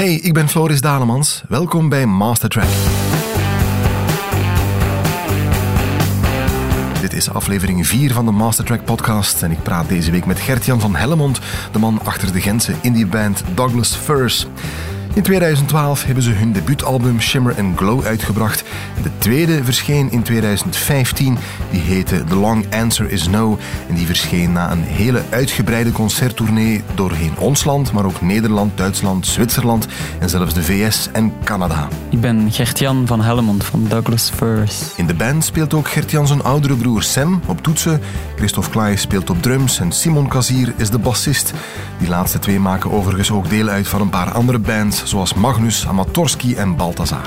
Hey, ik ben Floris Dalemans. Welkom bij Mastertrack. Dit is aflevering 4 van de Mastertrack podcast en ik praat deze week met Gert-Jan van Hellemond, de man achter de Gentse indieband Douglas Furs. In 2012 hebben ze hun debuutalbum Shimmer and Glow uitgebracht. De tweede verscheen in 2015. Die heette The Long Answer Is No. En die verscheen na een hele uitgebreide concerttournee doorheen ons land, maar ook Nederland, Duitsland, Zwitserland en zelfs de VS en Canada. Ik ben Gert-Jan van Hellemond van Douglas Furs. In de band speelt ook Gert-Jan zijn oudere broer Sam op toetsen. Christophe Klaai speelt op drums en Simon Kazier is de bassist. Die laatste twee maken overigens ook deel uit van een paar andere bands zoals Magnus, Amatorski en Balthazar.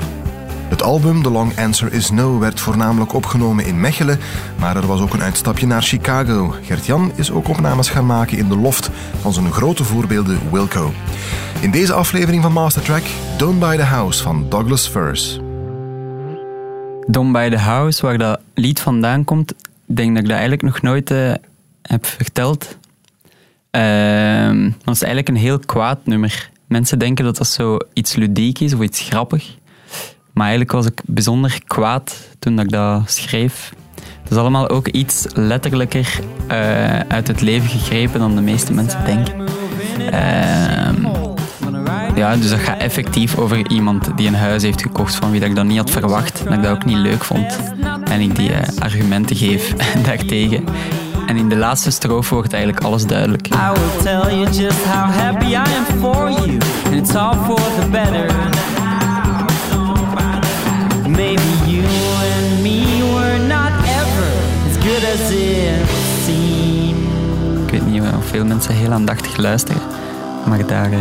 Het album The Long Answer Is No werd voornamelijk opgenomen in Mechelen, maar er was ook een uitstapje naar Chicago. Gert-Jan is ook opnames gaan maken in de loft van zijn grote voorbeelden Wilco. In deze aflevering van Mastertrack, Don't Buy the House van Douglas Furs. Don't Buy the House, waar dat lied vandaan komt, denk dat ik dat eigenlijk nog nooit uh, heb verteld. Dat is eigenlijk een heel kwaad nummer. Mensen denken dat dat zo iets ludiek is of iets grappig. Maar eigenlijk was ik bijzonder kwaad toen ik dat schreef. Het is allemaal ook iets letterlijker uh, uit het leven gegrepen dan de meeste mensen denken. Uh, ja, dus dat gaat effectief over iemand die een huis heeft gekocht van wie dat ik dat niet had verwacht. Dat ik dat ook niet leuk vond. En ik die uh, argumenten geef daartegen. En in de laatste strofe wordt eigenlijk alles duidelijk. I will tell you just how happy I am for you. And it's all for the better. Maybe you and me were not ever as good as it seemed. Ik weet niet of veel mensen heel aandachtig luisteren. Maar daar uh,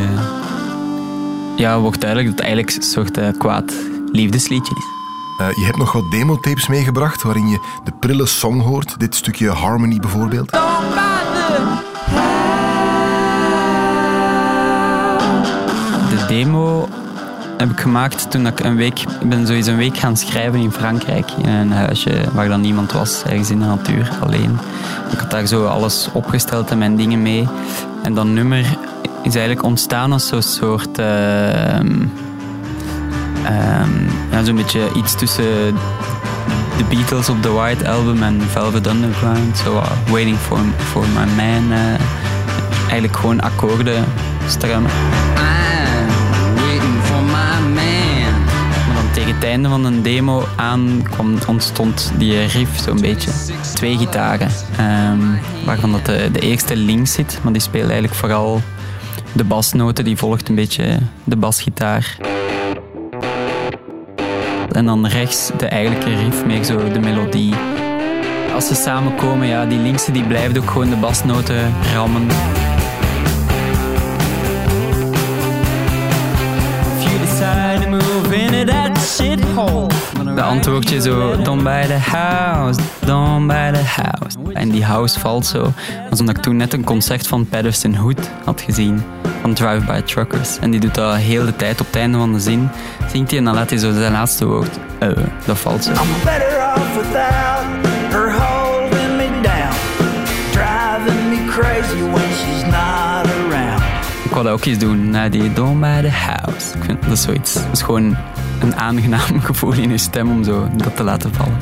ja, wordt duidelijk dat het eigenlijk een soort uh, kwaad liefdesliedje is. Uh, je hebt nog wat demotapes meegebracht waarin je de prille song hoort. Dit stukje Harmony bijvoorbeeld. De demo heb ik gemaakt toen ik een week... Ik ben sowieso een week gaan schrijven in Frankrijk. In een huisje waar dan niemand was. Ergens in de natuur, alleen. Ik had daar zo alles opgesteld en mijn dingen mee. En dat nummer is eigenlijk ontstaan als zo'n soort... Uh, Um, zo'n beetje iets tussen de Beatles op The White Album en Velvet Underground. Zo uh, Waiting for, for My Man. Uh, eigenlijk gewoon akkoorden strummen. waiting for my man. Maar dan tegen het einde van een demo aan kwam, ontstond die riff zo'n beetje. Twee gitaren. Um, waarvan dat de, de eerste links zit. Maar die speelt eigenlijk vooral de basnoten. Die volgt een beetje de basgitaar. En dan rechts de eigenlijke riff, meer zo de melodie. Als ze samenkomen, ja, die linkse die blijft ook gewoon de basnoten rammen. De antwoordje zo, don't buy the house, don't buy the house. En die house valt zo. Dat omdat ik toen net een concert van Patterson Hood had gezien van Drive-By Truckers. En die doet dat heel de tijd op het einde van de zin. Zingt hij en dan laat hij zo zijn laatste woord. Uh, dat valt zo. I'm better off without her holding me down. Driving me crazy when she's not around. Ik wou dat ook eens doen, naar die Don't By The House. Ik vind dat is zoiets. Dat is gewoon een aangenaam gevoel in je stem om zo dat te laten vallen.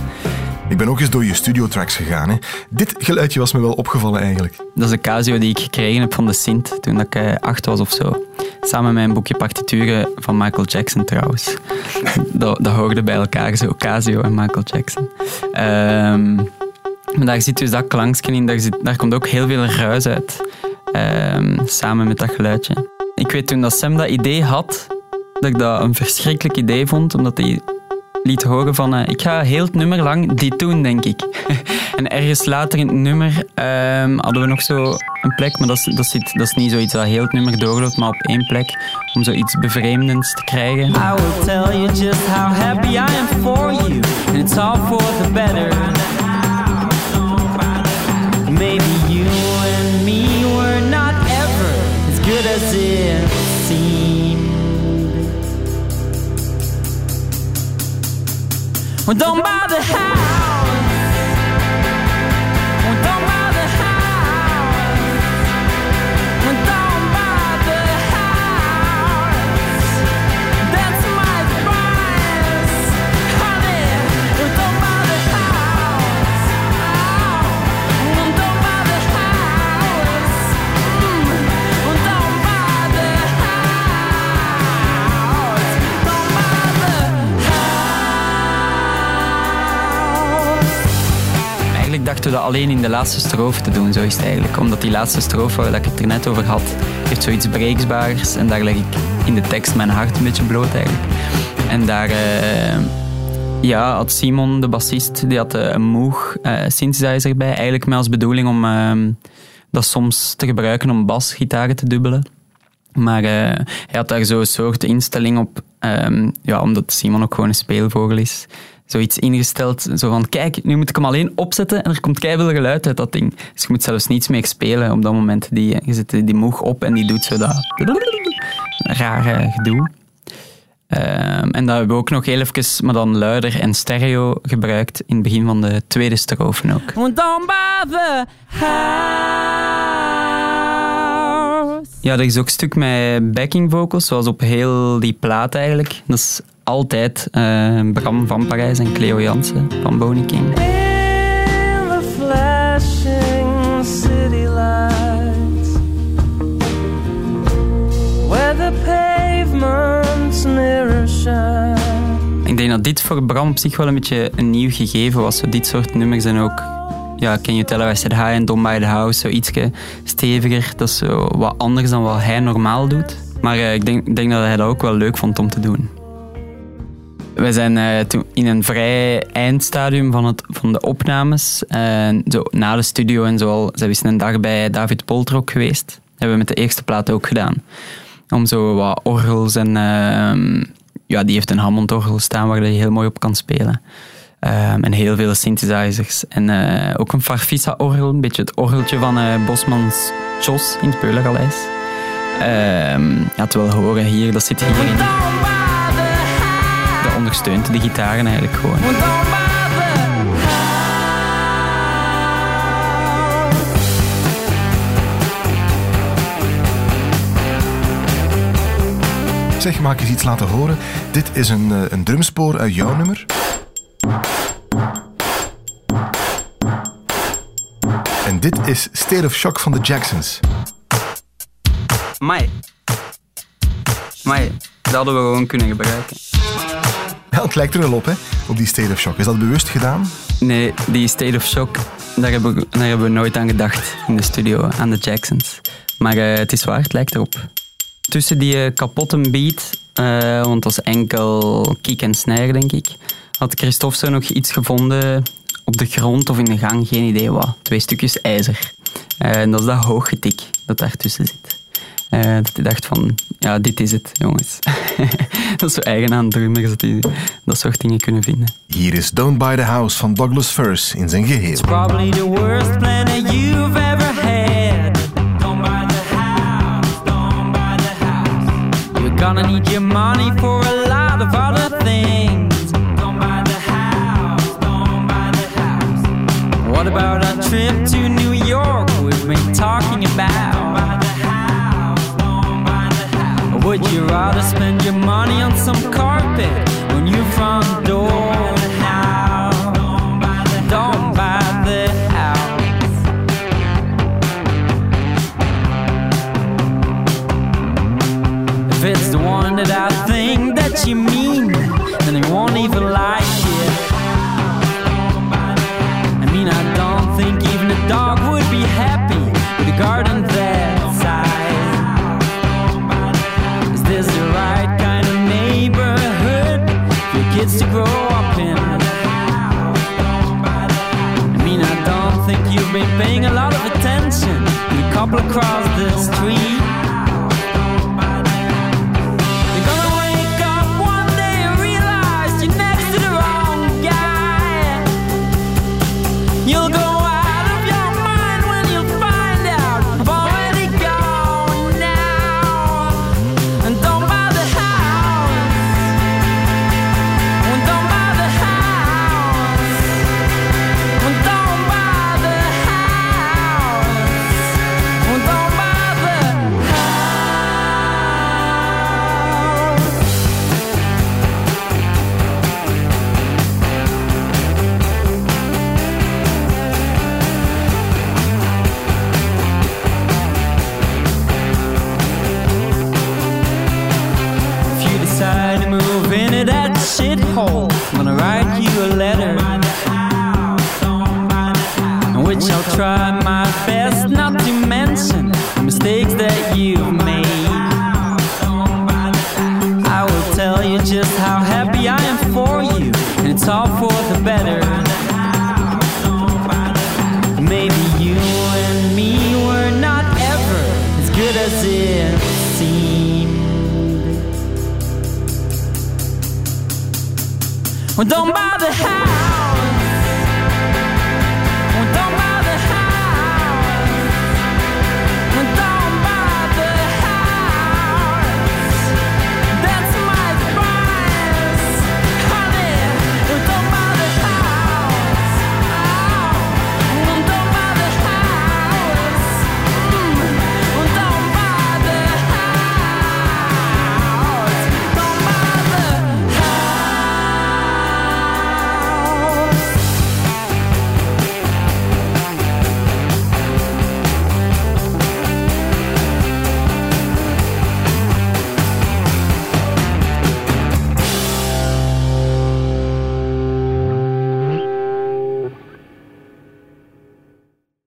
Ik ben ook eens door je studiotracks gegaan. Hè. Dit geluidje was me wel opgevallen eigenlijk. Dat is een Casio die ik gekregen heb van de Sint toen ik uh, acht was of zo. Samen met een boekje partituren van Michael Jackson trouwens. dat, dat hoorde bij elkaar zo, Casio en Michael Jackson. Um, maar daar zit dus dat klankje in, daar, zit, daar komt ook heel veel ruis uit. Um, samen met dat geluidje. Ik weet toen dat Sam dat idee had, dat ik dat een verschrikkelijk idee vond, omdat hij liet horen van uh, ik ga heel het nummer lang dit doen, denk ik. en ergens later in het nummer um, hadden we nog zo een plek, maar dat is, dat, dat is niet zoiets dat heel het nummer doorloopt, maar op één plek om zoiets bevreemdends te krijgen. I will tell you just how happy I am for you, and it's all for the better. Well, don't buy the alleen in de laatste strofe te doen, zo is het eigenlijk. Omdat die laatste strofe, waar ik het er net over had, heeft zoiets breeksbaars. En daar leg ik in de tekst mijn hart een beetje bloot eigenlijk. En daar... Uh, ja, had Simon, de bassist, die had een Moog uh, synthesizer bij. Eigenlijk met als bedoeling om uh, dat soms te gebruiken om basgitaren te dubbelen. Maar hij had daar zo'n soort instelling op, um, ja, omdat Simon ook gewoon een speelvogel is. Zoiets ingesteld, zo van, kijk, nu moet ik hem alleen opzetten en er komt keihard geluid uit dat ding. Dus je moet zelfs niets meer spelen op dat moment. Die, je zet die moeg op en die doet zo dat rare gedoe. Um, en dat hebben we ook nog heel even, maar dan luider en stereo gebruikt in het begin van de tweede strofe ook. Ja, er is ook een stuk met backing vocals, zoals op heel die plaat eigenlijk. Dat is altijd uh, Bram van Parijs en Cleo Jansen van Boney King. Ik denk dat dit voor Bram op zich wel een beetje een nieuw gegeven was. Dit soort nummers zijn ook ja, Can You Tell I Said Hi en Don't The House, zo ietsje steviger. Dat is zo wat anders dan wat hij normaal doet. Maar uh, ik denk, denk, dat hij dat ook wel leuk vond om te doen. We zijn uh, toen in een vrij eindstadium van, het, van de opnames. Uh, zo, na de studio en zo al, zijn we een dag bij David Poltrok geweest. Dat hebben we met de eerste plaat ook gedaan. Om zo wat orgels en... Ehm, ja, die heeft een Hammond-orgel staan waar je heel mooi op kan spelen. Um, en heel veel synthesizers. En uh, ook een Farfisa-orgel, een beetje het orgeltje van uh, Bosmans Chos in het Peulergaleis. Um, ja, het wel horen hier, dat zit. Dat ondersteunt de gitaren eigenlijk gewoon. Zeg, maak eens iets laten horen. Dit is een, uh, een drumspoor uit jouw nummer. En dit is State of Shock van de Jacksons. Mai. Mai, dat hadden we gewoon kunnen gebruiken. Het lijkt er wel op, hè, op die State of Shock. Is dat bewust gedaan? Nee, die State of Shock, daar hebben we, daar hebben we nooit aan gedacht in de studio, aan de Jacksons. Maar uh, het is waar, het lijkt erop. Tussen die uh, kapotte beat, uh, want dat is enkel kick en snare, denk ik, had Christophe zo nog iets gevonden op de grond of in de gang, geen idee wat. Twee stukjes ijzer. En dat is dat hooggetik dat daartussen zit. Uh, dat hij dacht van, ja, dit is het, jongens. dat is zo eigen aan drummers, dat die dat soort dingen kunnen vinden. Hier is Don't Buy the House van Douglas First in zijn geheel. It's probably the worst planet you've ever had. Don't buy the house, don't buy the house. You're gonna need your money for a lot of other things. What about our trip to New York we've been talking about? Would you rather spend your money on some carpet on your front door? Don't buy the house. If it's the one that I think that you mean, then it won't even like the try my best not to mention the mistakes that you've made. I will tell you just how happy I am for you, and it's all for the better. Maybe you and me were not ever as good as it seemed. Well, don't bother how.